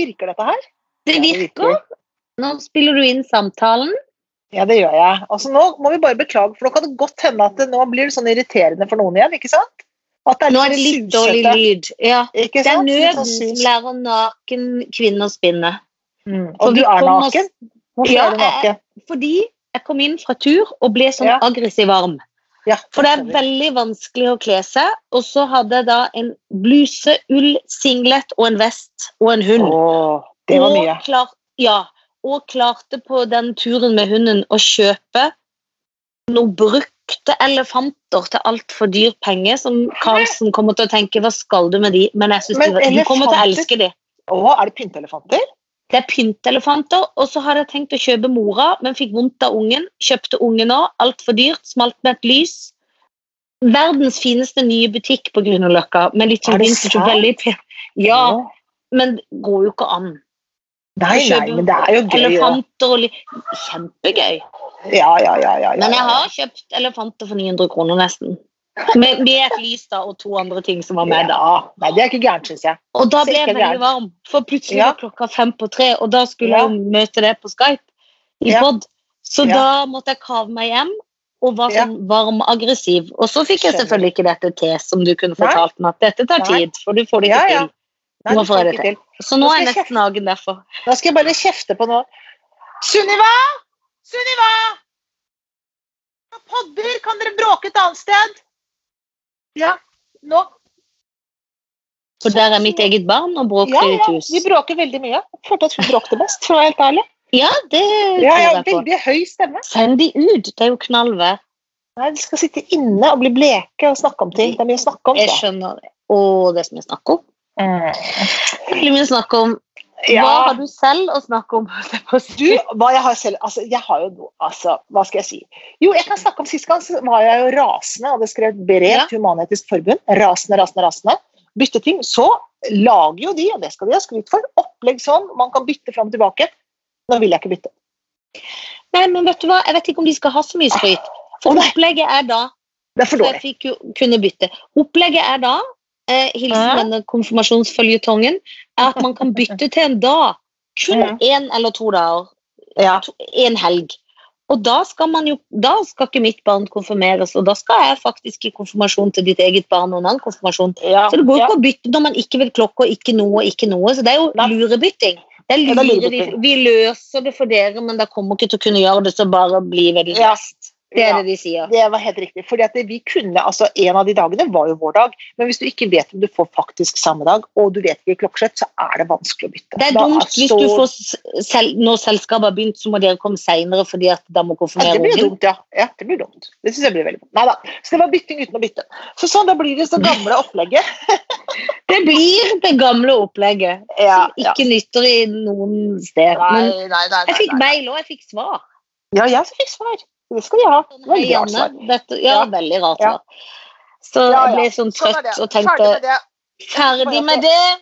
Virker? Dette her? Det Ja, det virker. Nå spiller du inn samtalen. Ja, det gjør jeg. Altså, nå må vi bare beklage, for nå kan det godt hende at det, nå blir det sånn irriterende for noen igjen, ikke sant? At det Nå er det litt susete, dårlig lyd. Ja. Ikke Det er? Nøden sånn som lærer naken kvinner spinne. Mm. Og du er naken? Hvorfor Ja, er du naken? Fordi jeg kom inn fra tur og ble sånn Ja. aggressiv varm. Ja, For det er veldig vanskelig å kle seg. Og så hadde jeg da en bluse, ull, singlet og en vest og en hund. Åh, det var og. Klar, ja, og klarte på den turen med hunden å kjøpe noen brukte elefanter til altfor dyr penge, som Karlsen kommer til å tenke 'hva skal du med de?' Men jeg de, du kommer til å elske de. Åh, er det pyntelefanter? Det er pyntelefanter, og så hadde jeg tenkt å kjøpe mora, men fikk vondt av ungen. Kjøpte ungen òg, altfor dyrt, smalt med et lys. Verdens fineste nye butikk på Grünerløkka, det og sant? veldig. Ja, men det går jo ikke an. Nei, nei, men det er jo gøy. Elefanter og Kjempegøy. Ja, ja, ja, ja, ja, Men jeg har kjøpt elefanter for 900 kroner nesten. Med, med et lys da, og to andre ting som var med. da. Nei, det er ikke gærent, syns jeg. Og da ble jeg veldig gærent. varm, for plutselig Ja. var klokka fem på tre, og da skulle Ja. jeg møte det på Skype i Ja. pod. Så Ja. da måtte jeg kave meg hjem og var Ja. sånn varm aggressiv. Og så fikk jeg selvfølgelig ikke dette til, som du kunne fortalt meg at dette tar tid, for du får det ikke ja. til. Nei, det får det til. Så nå Nå er jeg nesten nagen derfor. Da skal jeg bare kjefte på noe. Sunniva! Sunniva! Podder, kan dere bråke et annet sted? Ja, nå. For der er mitt eget barn og bråker Ja, i et hus. hus. vi bråker veldig mye. Jeg følte at hun bråkte best, for å være helt ærlig. Ja, det Ja, tror ja, jeg på. veldig høy stemme. Send de ut, det er jo knallvær. Nei, De skal sitte inne og bli bleke og snakke om ting. Det er mye å snakke om. Jeg skjønner det. Og det som vi snakker om. Mm. Veldig mye å snakke om. Hva har du selv å snakke om? du, hva jeg har selv Altså, jeg har jo Altså, hva skal jeg si? Jo, jeg kan snakke om sist gang, så var jeg jo rasende, og skrevet skrev brev Ja. til Human-Etisk Forbund. Rasende, rasende, rasende. Bytte ting. Så lager jo de, og det skal de ha skryt for, opplegg sånn. Man kan bytte fram og tilbake. Nå vil jeg ikke bytte. Nei, men vet du hva? Jeg vet ikke om de skal ha så mye skryt. For oh, opplegget er da Det er for dårlig. jeg fikk jo kunne bytte. Opplegget er da, eh, hilsen Ja. denne konfirmasjonsføljetongen, at man kan bytte til en dag. Kun Ja. eller to dager. Ja. To, en helg. Og da skal man jo, da skal ikke mitt barn konfirmeres, og da skal jeg faktisk i konfirmasjon til ditt eget barn og en annen konfirmasjon. Ja. Så det går ja. ikke å bytte når man ikke vil klokke og ikke noe og ikke noe. Så det er jo lurebytting. Det er Ja, er lure, vi, lurebytting. vi løser det for dere, men dere kommer ikke til å kunne gjøre det, så bare bli ved din Ja. Det er Ja. det de sier. Det var helt riktig. Fordi at vi kunne, altså En av de dagene var jo vår dag, men hvis du ikke vet om du får faktisk samme dag, og du vet ikke klokkeslett, så er det vanskelig å bytte. Det er Da dumt hvis du får sel når selskapet har begynt, så må dere komme seinere fordi at da må ja, konfirmere Det blir dumt, ja. ja. Det blir dumt. Det syns jeg blir veldig dumt. Nei da. Så det var bytting uten å bytte. Så sånn, da blir det så gamle opplegget. Det blir det gamle opplegget. Ja, som ikke nytter i noen sted. Nei, nei, nei, jeg fikk mail og jeg fikk svar. Ja, jeg fikk svar. Det skal de ha. Et rart svar. Dette, ja, Ja. veldig rart Ja. svar. Så Ja, jeg ble sånn Sånn trøtt sånn og Ferdig tenkte med det. ferdig med det.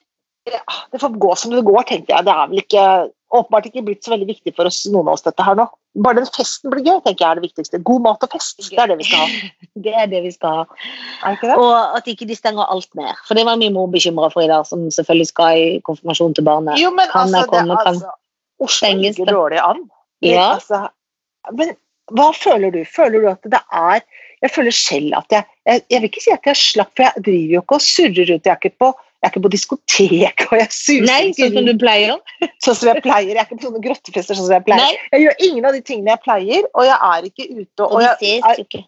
Ja, det får gå som det går, tenkte jeg. Det er vel ikke, åpenbart ikke blitt så veldig viktig for oss, noen av oss, dette her nå. Bare den festen blir gøy, tenker jeg er det viktigste. God mat og fest, det er det vi skal ha. Det er det vi skal ha. Og at ikke de stenger alt ned. For det var min mor bekymra for i dag, som selvfølgelig skal i konfirmasjon til barnet. Jo, men Kan jeg altså, det, altså, kan- altså Oslo ligger dårlig an. Men, Ja. altså, men hva føler du? Føler du at det er Jeg føler selv at jeg Jeg, jeg vil ikke si at jeg slapp, for jeg driver jo ikke og surrer rundt. Jeg er ikke på, jeg er ikke på diskotek, og jeg suser Nei, ikke sånn som du pleier. sånn som jeg pleier. Jeg er ikke på sånne grottefester sånn som jeg pleier. Nei, Jeg gjør ingen av de tingene jeg pleier, og jeg er ikke ute. og Og vi jeg, er, ikke.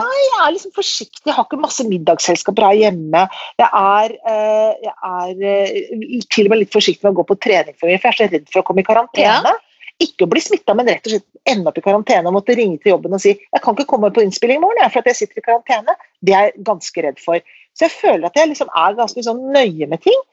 jeg er liksom forsiktig. Jeg har ikke masse middagsselskaper her hjemme. Jeg er, eh, jeg er eh, til og med litt forsiktig med å gå på trening for jeg er så redd for å komme i karantene. Ikke å bli smitta, men rett og slett ende opp i karantene og måtte ringe til jobben og si jeg kan ikke komme på innspilling i morgen jeg, for at jeg sitter i karantene. Det er jeg ganske redd for. Så jeg føler at jeg liksom er ganske sånn nøye med ting.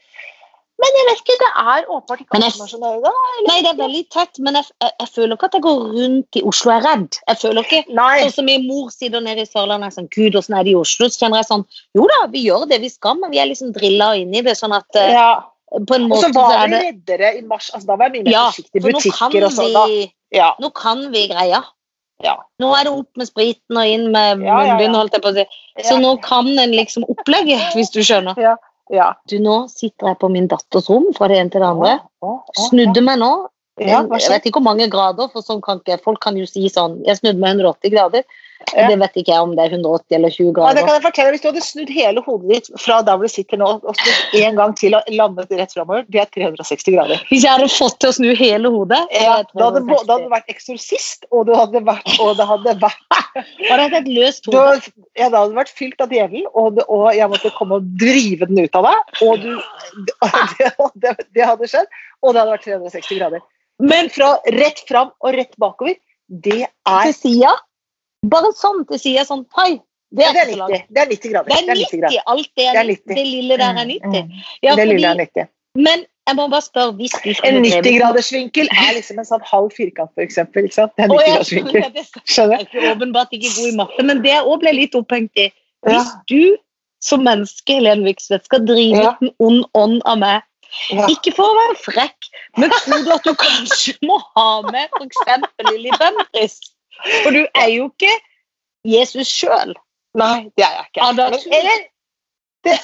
Men jeg vet ikke, det er åpenbart ikke alle som er så nøye. da. Nei, det er veldig tett, men jeg, jeg, jeg føler ikke at jeg går rundt i Oslo og er redd. Jeg føler ikke Nei. Sånn som min mor sitter nede i Sørlandet sånn Gud, åssen er det i Oslo? Så kjenner jeg sånn Jo da, vi gjør det vi skal, men vi er liksom drilla inn i det. Sånn at eh, Ja. På en Og så måte så var vi det reddere i mars. Altså, da var jeg mye mer Ja, forsiktig i butikker og sånn. vi Ja. Nå kan vi greia. Ja. Nå er det opp med spriten og inn med munnbind, holdt jeg på å si. Så nå kan en liksom opplegget, hvis du skjønner. Ja. Ja. Du, nå sitter jeg på min datters rom fra det ene til det andre. Snudde meg nå. Jeg vet ikke hvor mange grader, for sånn kan ikke Folk kan jo si sånn Jeg snudde meg 180 grader. Ja. Det vet ikke jeg om det er 180 eller 20 Ja, det kan jeg fortelle. Hvis du hadde snudd hele hodet ditt fra der hvor du sitter nå, og snudd en gang til og landet rett framover, det er 360 grader. Hvis jeg hadde fått til å snu hele hodet Ja, da hadde, du vært eksorsist, og du hadde vært, og det hadde vært jeg hatt et løst du, hode. ja, da hadde vært fylt av djevelen, og, det- og jeg måtte komme og drive den ut av deg. Og du, det, det, det hadde skjedd, og det hadde vært 360 grader. Men fra rett fram og rett bakover, det er, Til sida. Bare sånn til sida. Sånn hei. Det er det er ikke så 90. langt. Det er 90 grader. Det er 90. grader. Alt det, Det er er 90. 90. det lille der er 90. Mm, Ja, det lille er fordi, 90. men jeg må bare spørre hvis du En 90-graders vinkel er liksom en sånn halv firkant, sant? Det er Å, ja, 90-graders vinkel. det er Skjønner? Jeg er åpenbart ikke god i matte, men det også ble litt opphengt i Hvis du som menneske Helene Viksvedt, skal drive Ja. ut en ond ånd av meg, Ja. ikke for å være frekk, men tror du at du kanskje må ha med f.eks. Lilly Bendriss? For du er jo ikke Jesus sjøl. Nei, det er jeg ikke. Ja, eller det,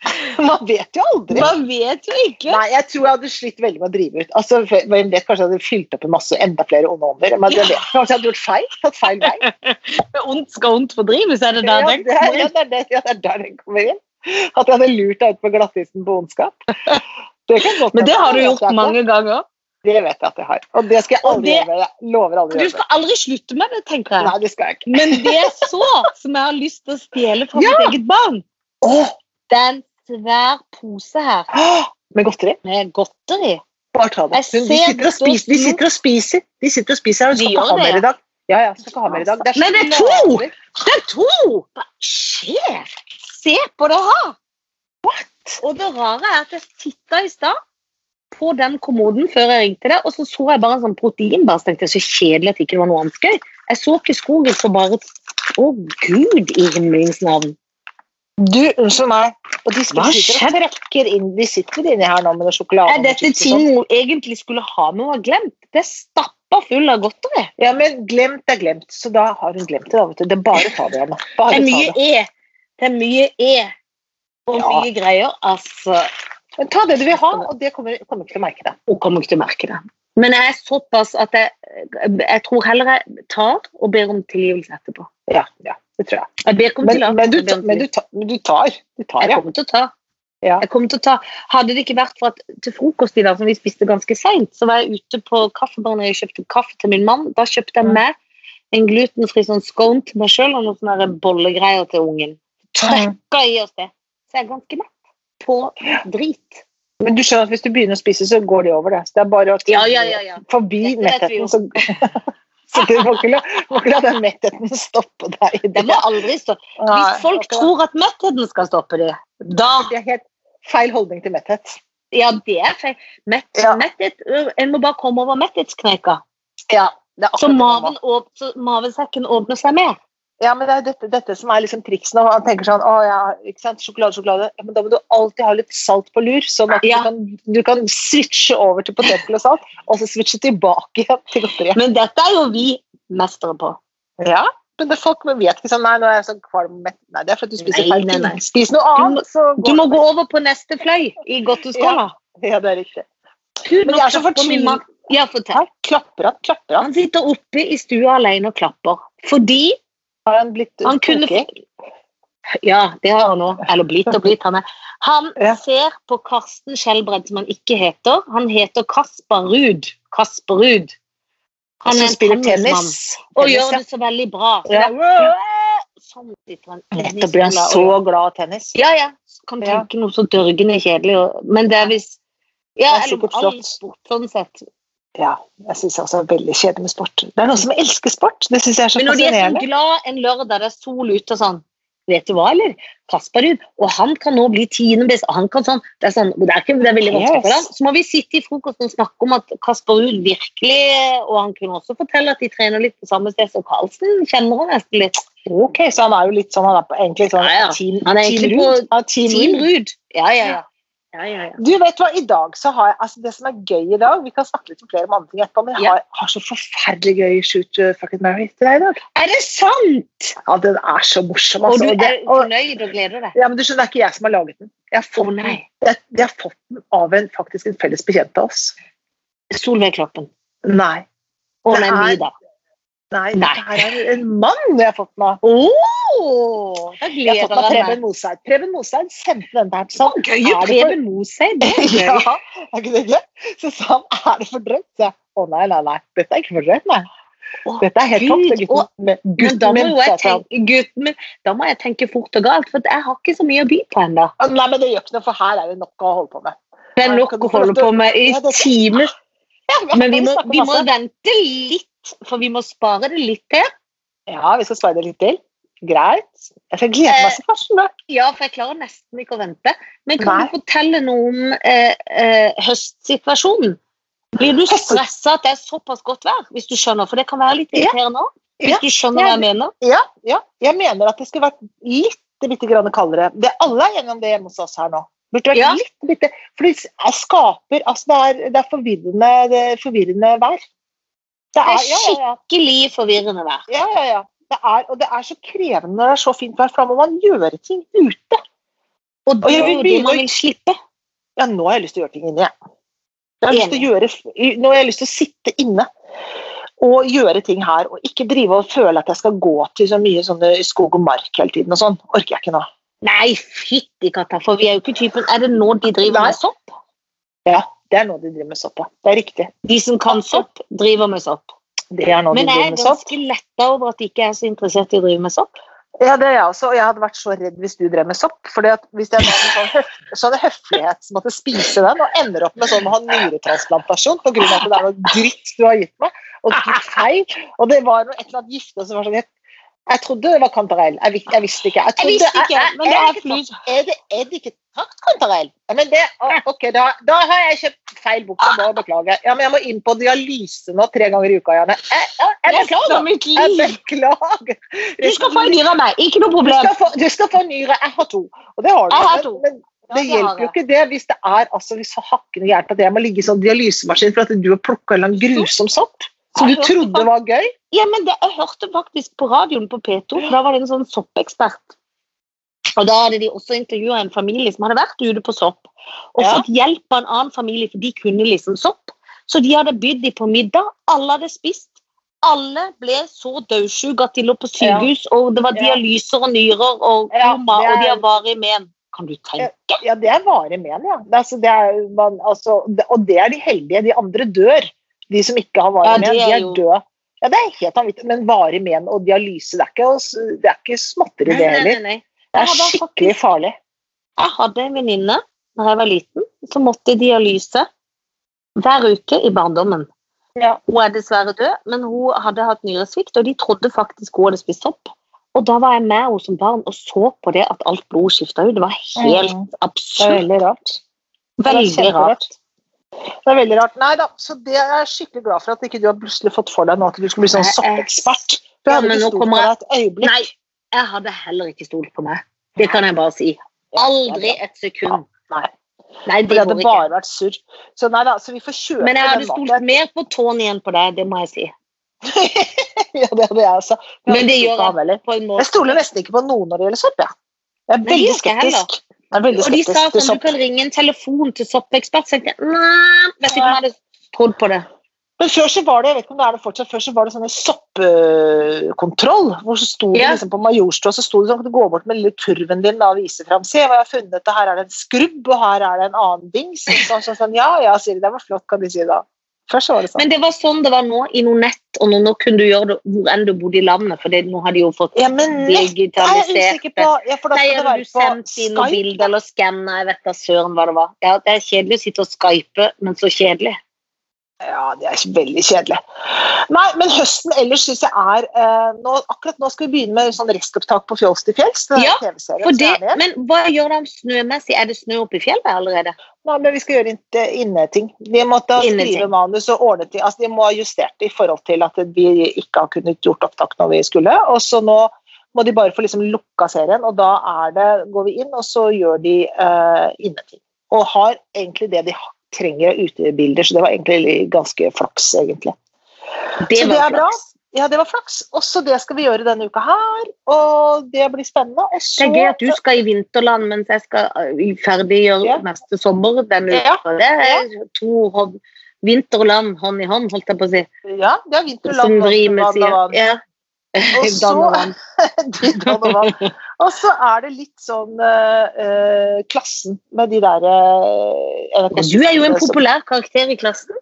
Man vet jo aldri. Man vet jo ikke. Nei, jeg tror jeg hadde slitt veldig med å drive ut. Altså, Hvem vet, kanskje jeg hadde fylt opp en masse enda flere onde ånder. Men vet, kanskje jeg hadde gjort feil. Tatt feil vei. Ondt skal ondt fordrives, er det der ja, den er, kommer ja, inn? det, er det, ja, det er der den kommer inn. At jeg hadde lurt deg ut på glattisen på ondskap. Det Men det har du gjort mange ganger. Det vet jeg at jeg har. Og det skal jeg aldri det- gjøre. Jeg lover aldri å Du gjøre det. skal aldri slutte med det, tenker jeg. Nei, det skal jeg ikke. Men det er så, som jeg har lyst til å stjele fra Ja. mitt eget barn, Åh, det er en svær pose her med godteri. med godteri. Bare ta det. De sitter spiser. De sitter og spiser. De sitter og spiser her og skal ikke ha mer i dag. Ja, ja, skal ikke ha mer i dag. Det Men det er to! Det er to! Hva skjer? Se på det her! Og det rare er at jeg titta i stad på den kommoden før jeg ringte deg, og så så jeg bare en sånn proteinbar. Så tenkte jeg så kjedelig at det ikke var noe annet gøy. Jeg så ikke skogen, så bare Å, gud i himmelens navn. Du, unnskyld meg. Og de Hva sitter og inn De sitter inni her nå med noe sjokolade. Er dette ting hun egentlig skulle ha med og har glemt? Det er stappa full av godteri. Ja, men glemt er glemt, så da har hun glemt det. da, vet du. Det er bare å ta det igjen. Det er mye. E. Det er mye E. Og Ja. mye greier. Altså Men ta det du vil ha, og det kommer, kommer ikke til å merke det. Hun kommer ikke til å merke det. Men jeg er såpass at jeg, jeg tror heller jeg tar og ber om tilgivelse etterpå. Ja, ja, det tror jeg. Jeg ber om Men, men, du, men, du, men du tar. Du tar, Jeg ja. kommer til å ta. Ja. Jeg kommer til å ta. Hadde det ikke vært for at til frokost i dag, som vi spiste ganske seint, så var jeg ute på kaffebaren og kjøpte kaffe til min mann. Da kjøpte jeg med en glutenfri sånn scone til meg sjøl og noen sånne bollegreier til ungen. Trøkka i oss det. Så jeg er ganske mett på drit. Men du skjønner at hvis du begynner å spise, så går det over. det. Så det er bare å Ja, ja, ja, ja. forbi mettheten. Så, så du må ikke la, den mettheten stoppe deg. Det må aldri stoppe. Hvis folk tror at mettheten skal stoppe dem, da Det er helt feil holdning til metthet. Ja, det er feil. Mett, øh, en må bare komme over metthetskneika. Ja, Så, maven så mavesekken åpner seg mer. Ja, men det er dette, dette som er liksom triksen. man tenker sånn, å ja, ikke sant, sjokolade, sjokolade. Ja, men da må du alltid ha litt salt på lur, sånn at Ja. du, kan, du kan switche over til potetgull og salt, og så switche tilbake igjen til godteriet. Men dette er jo vi mestere på. Ja, men det folk vet ikke sånn, nei, nå er jeg så kvalm og mett. Nei, det er for at du spiser feil ting. Spis noe Du må- annet, så Du må gå over på neste fløy i godteskåla. Ja, det er riktig. Gud, Men jeg er så fortvilet. Ja, fortell. Klapper han, klapper han. Han sitter oppe i stua alene og klapper. Fordi Har han blitt han kunne? Ja, det har han òg. Eller blitt og blitt. Han, han Ja. ser på Karsten Skjelbred, som han ikke heter. Han heter Kasper Ruud. Kasper Ruud. Han Som en spiller tennis. Og Tennis, gjør ja. det så veldig bra. Så Ja. Sånn sitter han Nettopp blir han så glad av tennis. Ja, ja. Kan tenke noe så dørgende kjedelig. Men det er hvis Ja, er eller all sport, sånn sett. Ja, jeg syns også det er veldig kjedelig med sport. Det er noen som elsker sport. Det syns jeg er så Men når de er så glad en lørdag, det er sol ute og sånn Vet du hva, eller? Kasparud, Og han kan nå bli tiende best. Og han kan sånn Det er, sånn, det er, ikke, det er veldig vanskelig for ham. Så må vi sitte i frokosten og snakke om at Kasparud virkelig Og han kunne også fortelle at de trener litt på samme sted som Karlsen. Kjenner han nesten litt. Ok, så han er jo litt sånn, han er på, egentlig sånn Ja, ja. team, Han er team Rud. På team. Ruud. Ja, ja, ja. Ja, ja, ja. Du vet hva, i dag så har jeg altså Det som er gøy i dag Vi kan snakke litt om flere om andre ting etterpå, men jeg har, har så forferdelig gøy shoot uh, fucking Mary til deg i dag. Er det sant?! Ja, den er så morsom, altså. og du er fornøyd og gleder deg. ja, men du skjønner, det er ikke jeg som har laget den. Jeg har fått, oh, jeg, jeg har fått den av en, faktisk en felles bekjent av oss. Solveig Kloppen. Nei. Det en er- Nei, Nei. det er en mann jeg har fått den av. Da Jeg har gleder fått jeg Preben meg. Moseid. Preben Moseid sendte den der. sånn. Så gøy, er det Preben Moseid. Ja, er ikke det gøy? Så sa han er det for drøyt? Så jeg, Å nei, nei, nei. Dette er ikke for drøyt, nei. Dette er helt topp. Gutten, Men gutten min, sa da må jeg tenke fort og galt, for jeg har ikke så mye å by på ennå. Nei, men det gjør ikke noe, for her er det nok å holde på med. Det er nok å holde på med i timer. Men vi må, vi må vente litt, for vi må spare det litt til. Ja, vi skal spare det litt til. Greit. Jeg skal glede meg så Karsten. da. Ja, for jeg klarer nesten ikke å vente. Men kan Nei. du fortelle noe om eh, eh, høstsituasjonen? Blir du stressa at det er såpass godt vær? Hvis du skjønner, for det kan være litt irriterende òg. Hvis Ja. du skjønner hva jeg mener. Ja, ja. Jeg mener at det skulle vært litt bitte grann kaldere. Det, alle er enige om det hjemme hos oss her nå. Burde vært Ja. litt bitte, for det skaper altså det, er, det er forvirrende, det er forvirrende vær. Det Det er, er ja, ja. skikkelig forvirrende vær. ja, ja, ja. Det er, og det er så krevende når det er så fint vær, for da må man gjøre ting ute. Og det jeg er vil det begynne man vil slippe. Ja, nå har jeg lyst til å gjøre ting inne, jeg. Jeg har gjøre, nå har jeg lyst til å sitte inne og gjøre ting her, og ikke drive og føle at jeg skal gå til så mye sånne skog og mark hele tiden og sånn. Orker jeg ikke nå. Nei, fytti katta, for vi er jo ikke typen Er det nå de driver Nei. med sopp? Ja, det er nå de driver med sopp, ja. Det er riktig. De som kan sopp, driver med sopp. Det er nå Men de jeg driver er med sopp. ganske letta over at de ikke er så interessert i å drive med sopp. Ja, det er jeg også. Og jeg hadde vært så redd hvis du drev med sopp. For hvis jeg hadde sånn, høf sånn høflighet som måtte spise den, og ender opp med sånn å ha nyretransplantasjon pga. at det er noe dritt du har gitt meg, og du tok feil, og det var noe, et eller annet gifte som var sånn jeg, jeg trodde det var kantarell. Jeg, jeg visste ikke. Jeg, Jeg visste ikke, men det er takt- er, det, er det ikke taktkantarell? Ja, men det, ok, da, da har jeg kjøpt feil bok. Bare beklager. Ja, men jeg må inn på dialyse nå tre ganger i uka, Janne. Jeg, jeg, jeg beklager. Jeg beklager. Du skal få en nyre av meg, ikke noe Du problem. skal, få, du skal få en nyre. Jeg har to. Og det har du. Jeg har to. Men det hjelper jo ikke det hvis det er altså, hvis hakkende gærent at jeg må ligge i sånn dialysemaskin for at du har plukka en grusom sopp som du trodde var gøy. Ja, men det, Jeg hørte faktisk på radioen på P2, for da var det en sånn soppekspert. Og Da hadde de også intervjua en familie som hadde vært ute på sopp, og Ja. fått hjelp av en annen familie, for de kunne liksom sopp. Så de hadde bydd dem på middag, alle hadde spist. Alle ble så dødsjuke at de lå på sykehus, og det var dialyser og nyrer og koma, ja, er- og de har varig men. Kan du tenke? Ja, det er varig men, ja. Det, er altså, det er, man, altså, det, og det er de heldige. De andre dør. De som ikke har varig Ja, men, de er jo- døde. Ja, det er helt vanvittig. Men varig men og dialyse, det er ikke, det er ikke småtteri, det nei, heller. nei, nei. Det er skikkelig farlig. Jeg hadde en venninne da jeg var liten, som måtte i dialyse hver uke i barndommen. Ja. Hun er dessverre død, men hun hadde hatt nyresvikt, og de trodde faktisk hun hadde spist opp. Og da var jeg med henne som barn og så på det at alt blod skifta ut. Det var helt Mm. Absurd. veldig rart. Veldig rart. Det er veldig rart. Nei da, så det er jeg skikkelig glad for at ikke du har plutselig fått for deg nå at du skulle bli sånn soppekspert. For jeg Ja, hadde men ikke stolt på deg et øyeblikk. Nei, jeg hadde heller ikke stolt på meg. Det kan jeg bare si. Aldri et sekund. Nei. Nei, det det hadde ikke. bare vært surr. Så nei da, så vi får kjøpe Men jeg hadde stolt mer på Tony enn på deg, det må jeg si. ja, det hadde jeg også. Men det gjør jeg. På en måte. Jeg stoler nesten ikke på noen når det gjelder sopp. Jeg, jeg er veldig skeptisk. heller. Og de sa at sånn, du kan ringe en telefon til soppekspert. Så jeg tenkte, nei, vet ikke om jeg hadde trodd på det. Men før så var det jeg vet ikke om det er det fortsatt, før så var det sånn soppkontroll. Hvor så sto det Ja. liksom på Majorstua så sto det sånn at du går bort med lille kurven din da, og viser fram. Se hva jeg har funnet, og her er det en skrubb, og her er det en annen dings. Sånn, sånn, sånn, ja, ja, sier de. Det var flott, kan de si da. Først var det sånn. Men det var sånn det var nå i noe nett, og nå, nå kunne du gjøre det hvor enn du bodde i landet, for det, nå har de jo fått Ja, men digitalisert er jeg på. Ja, for da Nei, det hadde være du på sendt inn noe Skype. bilde eller skanna, jeg vet da søren hva det var. Ja, det er kjedelig å sitte og skype, men så kjedelig. Ja, det er veldig kjedelig. Nei, men høsten ellers syns jeg er eh, nå, Akkurat nå skal vi begynne med sånn restopptak på Fjols til fjells. Ja, For det, men hva gjør de snømessig? Er det snø oppe i fjellet allerede? Nei, men vi skal gjøre inn- inneting. De måtte Inneting. skrive manus og ordne ting. Altså, de må ha justert det i forhold til at vi ikke har kunnet gjort opptak når vi skulle. Og så nå må de bare få liksom lukka serien, og da det, går vi inn, og så gjør de eh, inneting. Og har egentlig det de ha- trenger av utebilder, så det var egentlig ganske flaks, egentlig. Det Så det var er bra. flaks. ja, det var flaks. Også det skal vi gjøre denne uka her, og det blir spennende. Og Det er gøy at du skal i vinterland mens jeg skal øh, ferdiggjøre Ja. neste sommer denne Ja. uka. Det er to hånd, vinter og land hånd i hånd, holdt jeg på å si. Ja, det er vinter, Som vann, sier. Ja. Og så- og så er det litt sånn eh, klassen med de der uh, Du er jo en populær karakter i klassen.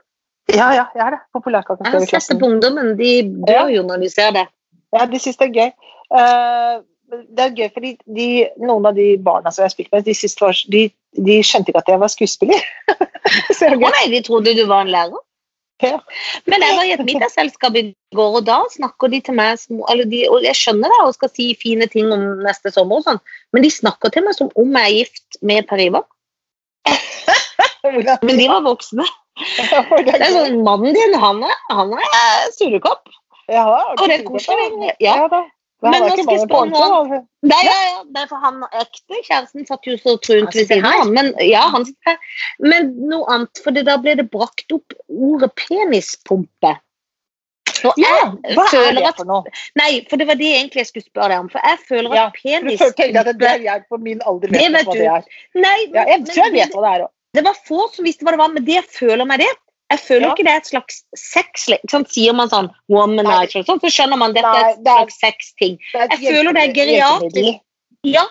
Ja, ja, jeg er det. Populær karakter Jeg har sett det på ungdommen. De dør jo når de ser det. Ja, de syns det er gøy. Uh, det er gøy fordi de, noen av de barna som jeg spilte med, de, siste var, de, de skjønte ikke at jeg var skuespiller. er Å oh, nei, de trodde du var en lærer. Ja. Men jeg var i et middagsselskap i går, og da snakker de til meg som de, Og jeg skjønner det og skal si fine ting om neste sommer, og sånn, men de snakker til meg som om jeg er gift med Per Ivar. Men de var voksne. det er sånn, Mannen din, han er, han er surrekopp. Ja, Og det er koselig, ja. Men nå skal jeg spørre noe altså. Nei, ja, ja, det er for han ekte kjæresten satt jo så trunt ved siden av Men, ja, han. Men noe annet, for da ble det brakt opp ordet penispumpe. Og Ja, hva er det for noe? Nei, for det var det egentlig jeg skulle spørre deg om. For jeg føler Ja, at Du føler penispumpe tenker at det er jeg på min alder vet vet hva du. det er. Nei, Ja, jeg tror jeg vet hva det er òg. det var få som visste hva det var, men det føler meg det. Jeg føler Ja. ikke det er et slags sex... Liksom. Sier man sånn womanizer, sånn, så skjønner man at dette er et det slags sexting. Jeg føler det er geriatrisk. Ja,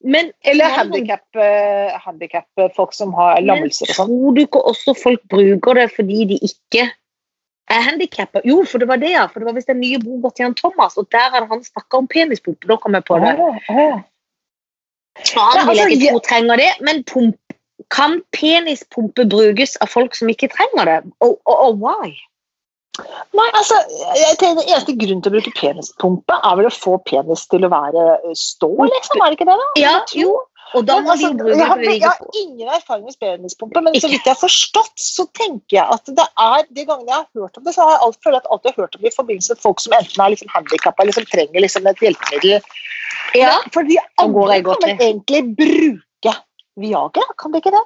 men Eller handikap, eh, handicap, eh, folk som har lammelser og sånn. Tror du ikke også folk bruker det fordi de ikke er handikappa? Jo, for det var det, ja. For det var visst den nye boka til Jan Thomas, og der hadde han snakka om penispumpe. Da kom jeg på det. Ja, ja. Han vil altså, ikke tro trenger det, men pump, kan penispumpe brukes av folk som ikke trenger det? Og, og, og why? Nei, altså, jeg tenker Den eneste grunnen til å bruke penispumpe er vel å få penis til å være eh, stå, liksom? Er det ikke det? da? Ja, jo. Og da må altså, de bruke jeg, har, jeg har ingen erfaring med penispumpe, men så vidt jeg har forstått, så tenker jeg at det er de gangene jeg har hørt om det, så har jeg alltid, føler jeg at alltid har hørt om det i forbindelse med folk som enten er liksom handikappa eller som trenger liksom et hjelpemiddel. Ja, For de andre kan man egentlig bruke Viagra, kan de ikke det?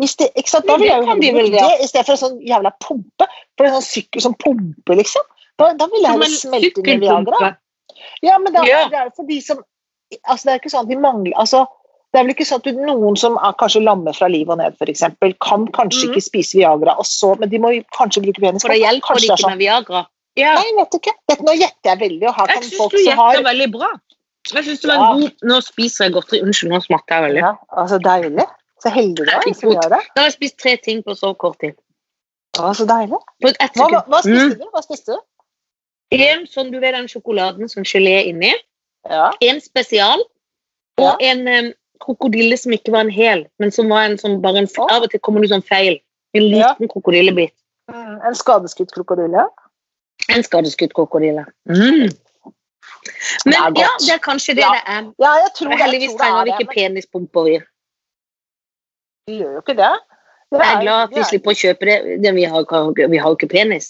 Hvis de, ikke sant? Da vil jeg jo kan de vel, ja. det i stedet for en sånn jævla pumpe. For en sånn sykkel som pumper, liksom. Da, da vil jeg heller smelte inn i Viagra. Ja, men da, Ja. det er for de som altså Det er ikke sånn at de mangler altså, Det er vel ikke sånn at du, noen som er kanskje lamme fra livet og ned, f.eks., kan kanskje mm. ikke spise Viagra, og så, men de må jo kanskje bruke penis. For det hjelper Kanskje det det sånn. ikke med Viagra. Ja. Nei, vet du ikke. Dette, nå gjetter jeg veldig, og her Jeg syns du gjetter veldig bra. Jeg syns det var Ja. god Nå spiser jeg godteri. Unnskyld, nå smatter jeg veldig. ja, altså Deilig. Så heldig du er som gjør det. Da har jeg spist tre ting på så kort tid. Å, så deilig. Hva, hva, hva spiste Mm. du? Hva spiste du? En sånn, du vet den sjokoladen som gelé inni. Ja. En spesial. Ja. Og en um, krokodille som ikke var en hel, men som var en sånn bare en oh. Av og til kommer det sånn feil. En Ja. liten krokodillebit. Mm, En skadeskutt krokodille? En skadeskutt krokodille. Mm. Men Det er ja, det er kanskje det Ja. det er. Ja, jeg tror det. Jeg Heldigvis tror trenger vi er ikke men... penispumper. vi. vi gjør jo ikke det. det Jeg er glad at vi er- slipper å kjøpe det. det vi, har, vi har jo ikke penis.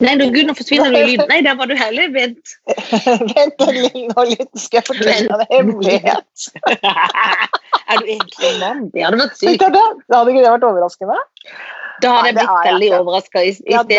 Nei, du, gud, nå forsvinner du i lyden. Nei, der var du heller. Vent. Vent nå litt, skal jeg fortelle deg en hemmelighet. er du egentlig en mann? Det hadde vært sykt. det? Hadde ikke det vært overraskende? Da hadde jeg blitt er veldig overraska. Ja, du,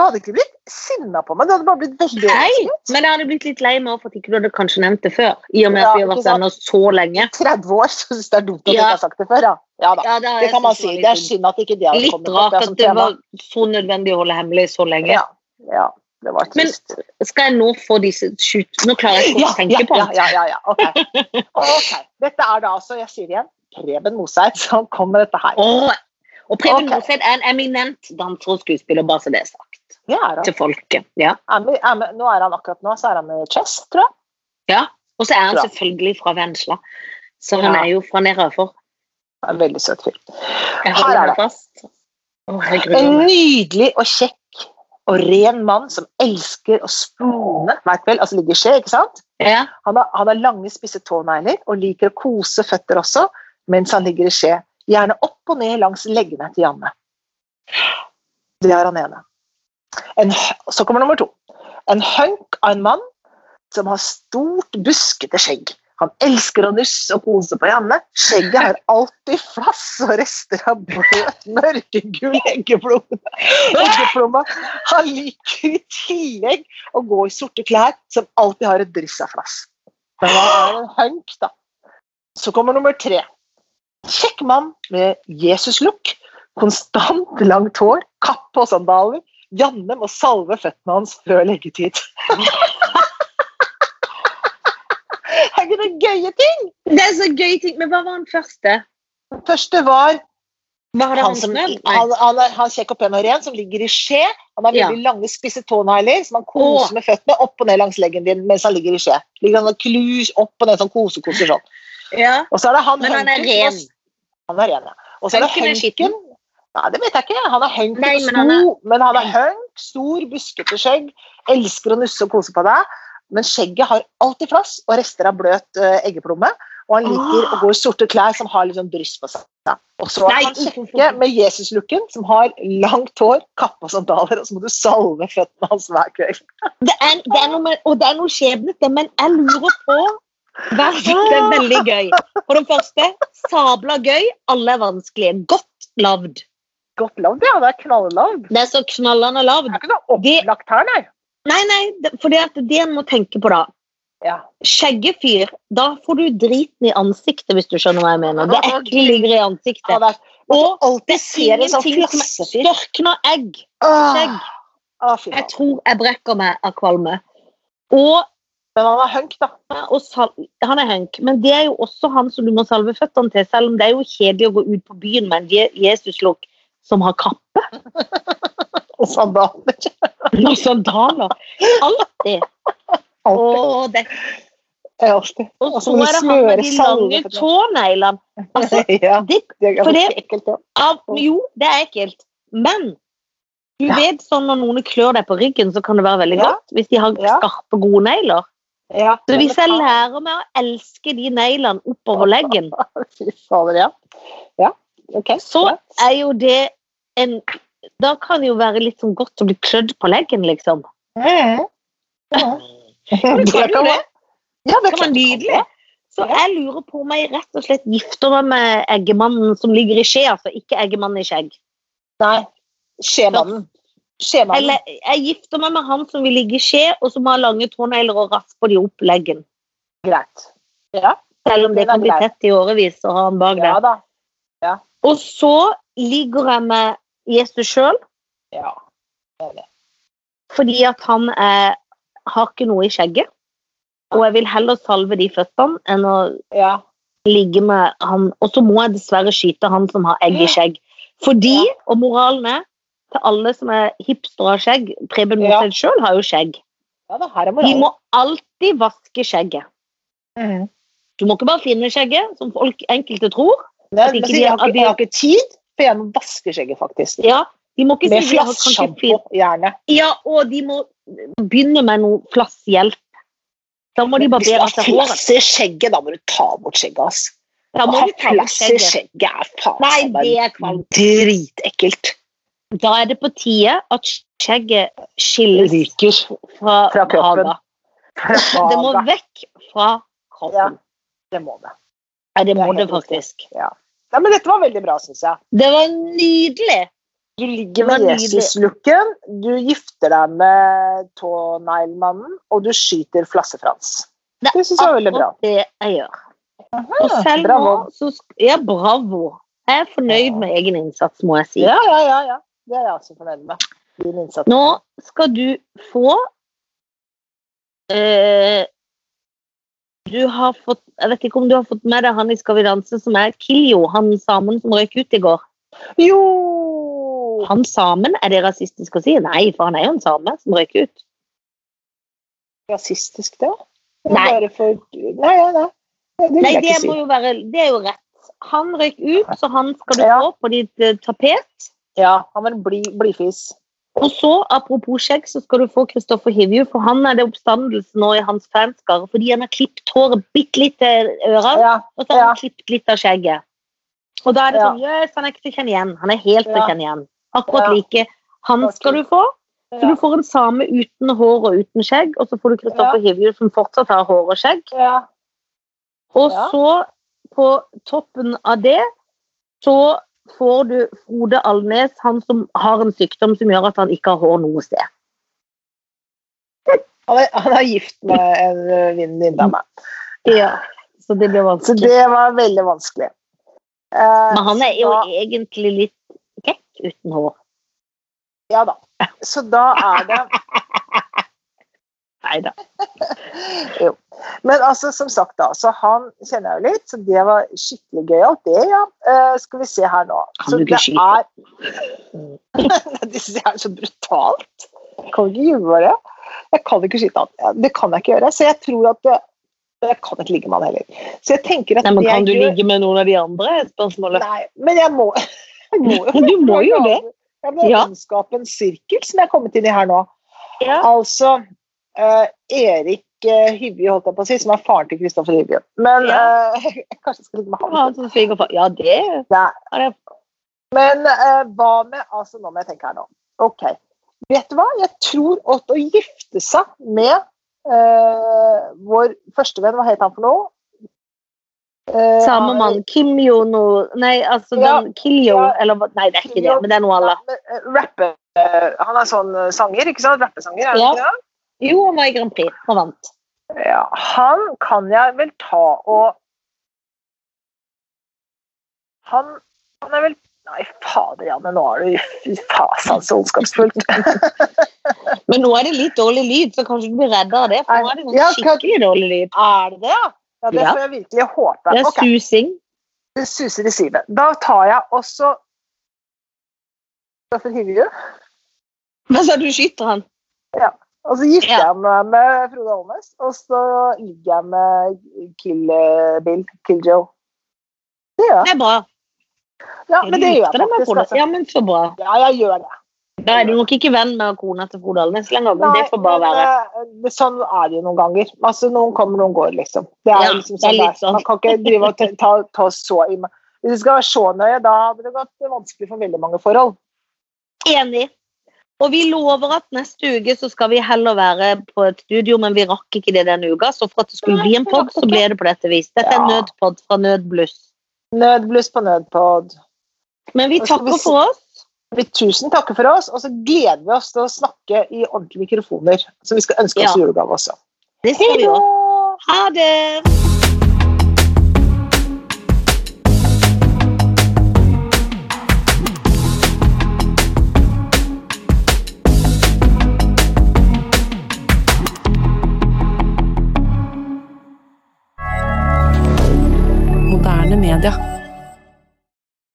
hadde ikke blitt sinna på meg, du hadde bare blitt veldig overrasket. men jeg hadde blitt litt lei meg for at ikke du hadde kanskje nevnt det før. I og med Ja, at vi har vært venner så lenge. 30 år, så syns det er dumt at du ikke har sagt det før. Ja, ja da. Det, Det kan man si. Det er synd at ikke det hadde litt kommet opp rart at det var så nødvendig å holde hemmelig så lenge. Ja, ja, det var Men skal jeg nå få disse shoot... Nå klarer jeg ikke Ja, å tenke ja, på det. ja, ja, ja. ok. Ok, Dette er da altså, jeg sier igjen, Preben Moseit som kom med dette her. Åh, og Preben okay. Moseth er en eminent danser og skuespiller, bare så det er sagt Ja, er til folket. Ja. Er med, er med, nå er han akkurat nå, så er han med Chess, tror jeg. ja. Og så er han selvfølgelig fra Vensla. så han er jo fra nedover. Er En veldig søt fyr. Her er det. fast. Åh, En nydelig og kjekk og ren mann som elsker å spone, veit vel, altså ligger i skje, ikke sant? Ja. Han har, han har lange, spisse tånegler og liker å kose føtter også, mens han ligger i skje. Gjerne opp og ned langs leggene til Janne. Det er han ene. En, så kommer nummer to. En hunk av en mann som har stort, buskete skjegg. Han elsker å nusse og kose på Janne. Skjegget har alltid flass og rester av bløt, mørkegul eggeplomme. eggeplomme. Han liker i tillegg å gå i sorte klær som alltid har et dryss av flass. Men han er en hunk, da. Så kommer nummer tre. Kjekk mann med Jesus-look. Konstant langt hår, kappe og sandaler. Janne må salve føttene hans før leggetid. er ikke det gøye ting? Det er så gøye ting. Men hva var den første? Den første var han, han som, han, han, er, han kjekk og pen og ren, som ligger i skje. Han har Ja. veldig lange, spisse tånegler som han koser Åh. med føttene opp og ned langs leggen din mens han ligger i skje. Ligger han og klus opp og ned sånn kosekoser sånn. Ja. Og så er det han Men han er ren. som ren. Han er ja. Og så er det skitten. Nei, det vet jeg ikke. Han er Nei, men han er- men han er hunk, stor, buskete skjegg. Elsker å nusse og kose på deg. Men skjegget har alltid flass og rester av bløt uh, eggeplomme. Og han liker Åh. å gå i sorte klær som har litt sånn bryst på seg. Og så er han kjekke med Jesus-looken, som har langt hår, kappe og sandaler, og så må du salve føttene hans hver kveld. Det er, det er noe med, og det er noe skjebnete, men jeg lurer på hver Det er veldig gøy. For det første, sabla gøy. Alle er vanskelige. Godt lagd. Godt lagd, ja. Det er knalllavd. Det er så knallende lagd. Det er ikke noe opplagt her, nei. Nei, nei, for det, det en må tenke på, da. Ja. Skjeggefyr, da får du driten i ansiktet, hvis du skjønner hva jeg mener. Det ekle ligger i Ja, ansiktet. det er, Og alltid det er ser en sånn som størkna egg. Skjegg. Jeg tror jeg brekker meg av kvalme. Og, Men han er hunk, da. han er hunk. men det er jo også han som du må salve føttene til, selv om det er jo kjedelig å gå ut på byen med en Je- Jesus-lukk som har kappe Og sandaler. og sandaler. Alltid. Alltid. Og, det, Alltid. og så er det han med de lange tåneglene. Altså, ja, det, for det- ekkelt, ja. av, jo, det er ekkelt, men du Ja. vet sånn når noen klør deg på ryggen, så kan det være veldig godt hvis de har skarpe, gode negler. Ja. Så hvis jeg lærer meg å elske de neglene oppover leggen, ja. Ja, Okay. så er jo det en Da kan det jo være litt sånn godt å bli klødd på leggen, liksom. Mhm. Ja. Det kan jo det. være- Ja, det kan kan være nydelig. Så jeg lurer på om jeg rett og slett gifter meg med eggemannen som ligger i skje, altså ikke eggemannen i skjegg. Nei. Skjemannen. Eller jeg gifter meg med han som vil ligge i skje, og som har lange tånegler og rasper de opp leggen. Greit. Ja, Selv om det det kan bli tett i årevis å ha han bak ja der. Ja. Og så ligger jeg med Jesus sjøl, Ja. Fordi at han er, har ikke noe i skjegget. Og jeg vil heller salve de føttene enn å Ja. ligge med han. Og så må jeg dessverre skyte han som har egg i skjegg. Fordi, og moralen er, til alle som er hipstere av skjegg, Preben Ja. Morseth sjøl har jo skjegg. ja er De må alltid vaske skjegget. Mm. Du må ikke bare finne skjegget, som folk enkelte tror. Ikke de jeg, har- ikke, jeg har ikke tid, for jeg må vaske skjegget, faktisk. Ja, de må ikke Med si fin- gjerne. Ja, og de må begynne med noe flasshjelp. Da må de Hvis du barbere har seg håret. flass i skjegget, da må du ta bort skjegget, ass. Da må ha du ta bort flass i skjegget. skjegget er faen meg. Dritekkelt. Da er det på tide at skjegget skilles Ryker fra, Fra kroppen. Det må vekk fra kroppen. Det må det. Ja, det må det det faktisk. Ja. ja. men dette var veldig bra, syns jeg. Det var nydelig! Du ligger med. Jesus-looken, du gifter deg med tåneglmannen, og du skyter Flasse-Frans. Det Det syns jeg var veldig bra. det jeg gjør. Og selv bravo. nå så Ja, bravo. Jeg er fornøyd Ja. med egen innsats, må jeg si. Ja, ja, ja. ja. Det er jeg også fornøyd med. Nå skal du få eh, Du har fått Jeg vet ikke om du har fått med deg han i Skal vi danse som er Kiljo, han samen som røyk ut i går. Jo! Han samen, er det rasistisk å si? Nei, for han er jo en same som røyk ut. Rasistisk, det? Det Nei. For... Nei, ja, nei. Det vil Nei, jeg det ikke si. må jo være Det er jo rett. Han røyk ut, så han skal du Ja. få på ditt uh, tapet. Ja, han var en bly, blyfis. Og så, apropos skjegg, så skal du få Kristoffer Hivju, for han er det oppstandelse nå i hans fanskare fordi han har klippet håret bitte litt til ørene, Ja, og så har ja. han klippet litt av skjegget. Og da er det sånn Jøss, han er ikke til å kjenne igjen. Han er helt til å kjenne igjen. Akkurat like. Han skal du få. Så du får en same uten hår og uten skjegg, og så får du Kristoffer Hivju som fortsatt har hår og skjegg. ja. Og så, på toppen av det, så får du Frode Alnes, han som har en sykdom som gjør at han ikke har hår noe sted. Han er, han er gift med en venninne av meg. Ja. Så det ble vanskelig. Så det var veldig vanskelig. Eh, Men han er jo da- egentlig litt kekk uten hår. Ja da. Så da er det Nei da. Jo. Men altså, som sagt, da, så han kjenner jeg jo litt, så det var skikkelig gøyalt, det, ja. Uh, skal vi se her nå. Kan så du ikke det skyte? Det synes jeg er så brutalt. Kan ikke gjøre det. Jeg kan ikke skyte han. Det kan jeg ikke gjøre. Så jeg tror at det, Jeg kan ikke ligge med han heller. Så jeg tenker at Nei, men kan du ligge med noen av de andre? Spørsmålet. Nei, men jeg må, jeg må jo Du må jo det. Jeg må Ja. omskape en sirkel som jeg er kommet inn i her nå. Ja. Altså Uh, Erik uh, Hyvje, holdt jeg på å si, som er faren til Kristoffer Hyvje. Men Ja. eh, kanskje skal ligge med han. Ja. Ja, det Nei. Men eh, hva med altså Nå må jeg tenke her nå. Ok. Vet du hva? Jeg tror at å gifte seg med eh, vår første venn, hva het han for noe? Eh, Samme mann. Kim Jo no Nei, altså Ja. den Kiljo Ja. Eller Nei, det er ikke det, men det er noe alle. Ja, rappe, han er sånn sanger, ikke sant? Rappesanger, er han Ja. ikke det? Jo, han var i Grand Prix og vant. Ja, han kan jeg vel ta og Han, han er vel Nei, fader, Janne, nå er du fy fasan så ondskapsfullt. Men nå er det litt dårlig lyd, så kanskje du blir redd av det. For nå er det noe Ja, skikkelig dårlig lyd. er det det? Ja, det Ja. får jeg virkelig håpe. Det er susing. susing. det suser i sivet. Da tar jeg også Hvorfor hiver du? Hva sa du, skyter han? Og så gifter jeg meg med Frode Holmes, og så ligger jeg med Kill eh, Bill, Kill Joe. Det gjør jeg. Det er bra. Ja, men det gjør jeg faktisk. Altså. Ja, men så bra. Ja, jeg gjør det. Da er du nok ikke venn med kona til Frode Alnes lenger, men det får bare være. eh, det, sånn er det jo noen ganger. Altså, Noen kommer, noen går, liksom. Det er Ja, liksom sånn det er. sånn. Man kan ikke drive og ta, ta, ta så i meg. Hvis du skal være så nøye, da hadde det gått vanskelig for veldig mange forhold. Enig. Og vi lover at neste uke så skal vi heller være på et studio, men vi rakk ikke det denne uka. Så for at det skulle bli en pod, så ble det på dette vis. Dette er Ja. nødpod fra Nødbluss. Nødbluss på nødpod. Men vi takker for oss. Vi tusen takker for oss, og så gleder vi oss til å snakke i ordentlige mikrofoner. Som vi skal ønske oss Ja. julegave også. Det skal vi òg. Ha det! Canada.